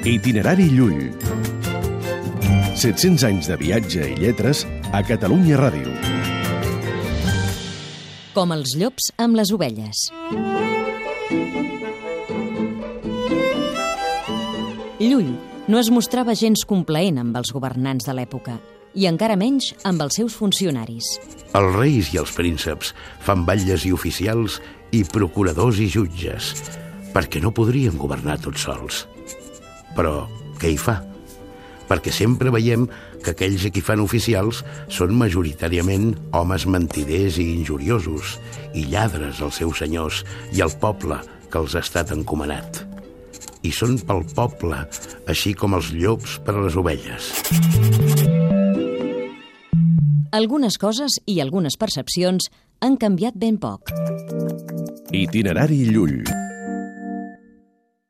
Itinerari Llull. 700 anys de viatge i lletres a Catalunya Ràdio. Com els llops amb les ovelles. Llull no es mostrava gens complaent amb els governants de l'època i encara menys amb els seus funcionaris. Els reis i els prínceps fan batlles i oficials i procuradors i jutges, perquè no podrien governar tots sols. Però què hi fa? Perquè sempre veiem que aquells a qui fan oficials són majoritàriament homes mentiders i injuriosos i lladres als seus senyors i al poble que els ha estat encomanat. I són pel poble, així com els llops per a les ovelles. Algunes coses i algunes percepcions han canviat ben poc. Itinerari Llull.